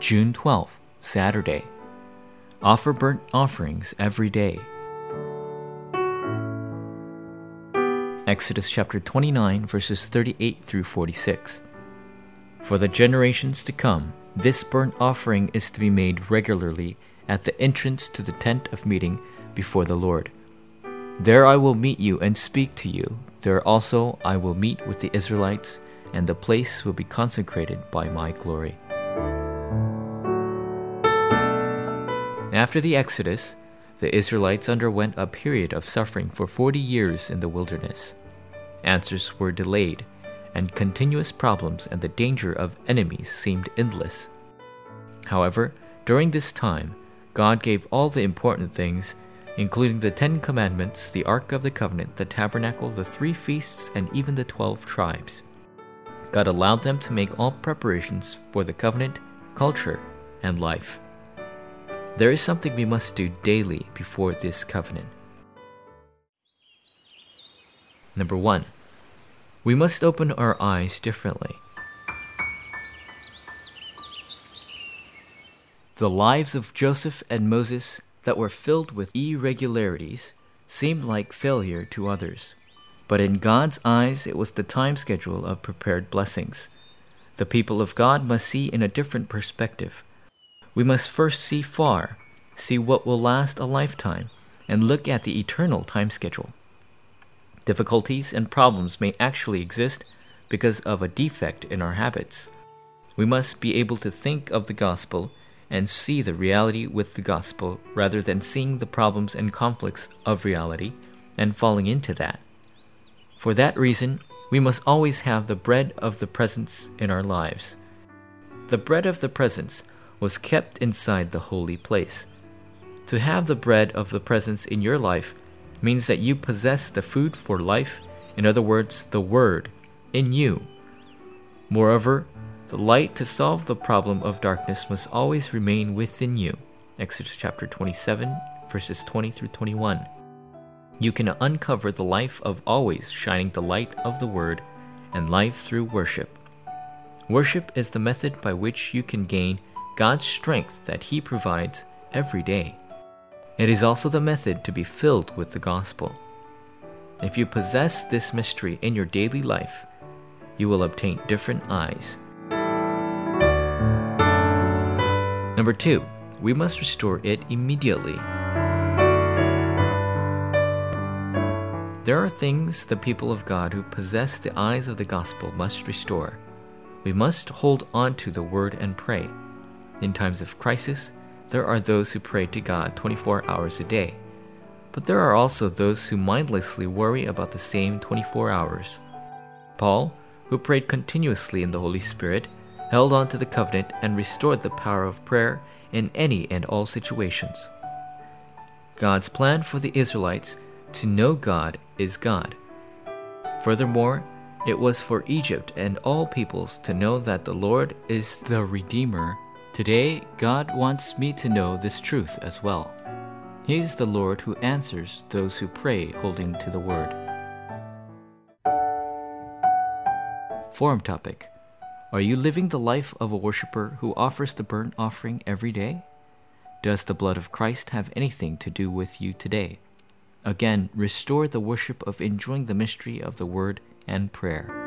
June 12th, Saturday. Offer burnt offerings every day. Exodus chapter 29, verses 38 through 46. For the generations to come, this burnt offering is to be made regularly at the entrance to the tent of meeting before the Lord. There I will meet you and speak to you. There also I will meet with the Israelites, and the place will be consecrated by my glory. After the Exodus, the Israelites underwent a period of suffering for 40 years in the wilderness. Answers were delayed, and continuous problems and the danger of enemies seemed endless. However, during this time, God gave all the important things, including the Ten Commandments, the Ark of the Covenant, the tabernacle, the three feasts, and even the twelve tribes. God allowed them to make all preparations for the covenant, culture, and life. There is something we must do daily before this covenant. Number one, we must open our eyes differently. The lives of Joseph and Moses that were filled with irregularities seemed like failure to others. But in God's eyes, it was the time schedule of prepared blessings. The people of God must see in a different perspective. We must first see far, see what will last a lifetime, and look at the eternal time schedule. Difficulties and problems may actually exist because of a defect in our habits. We must be able to think of the gospel and see the reality with the gospel rather than seeing the problems and conflicts of reality and falling into that. For that reason, we must always have the bread of the presence in our lives. The bread of the presence was kept inside the holy place. To have the bread of the presence in your life means that you possess the food for life, in other words, the Word, in you. Moreover, the light to solve the problem of darkness must always remain within you. Exodus chapter 27, verses 20 through 21. You can uncover the life of always shining the light of the Word and life through worship. Worship is the method by which you can gain God's strength that He provides every day. It is also the method to be filled with the gospel. If you possess this mystery in your daily life, you will obtain different eyes. Number two, we must restore it immediately. There are things the people of God who possess the eyes of the gospel must restore. We must hold on to the word and pray. In times of crisis, there are those who pray to God 24 hours a day. But there are also those who mindlessly worry about the same 24 hours. Paul, who prayed continuously in the Holy Spirit, held on to the covenant and restored the power of prayer in any and all situations. God's plan for the Israelites to know God is God. Furthermore, it was for Egypt and all peoples to know that the Lord is the Redeemer Today, God wants me to know this truth as well. He is the Lord who answers those who pray holding to the Word. Forum topic Are you living the life of a worshiper who offers the burnt offering every day? Does the blood of Christ have anything to do with you today? Again, restore the worship of enjoying the mystery of the Word and prayer.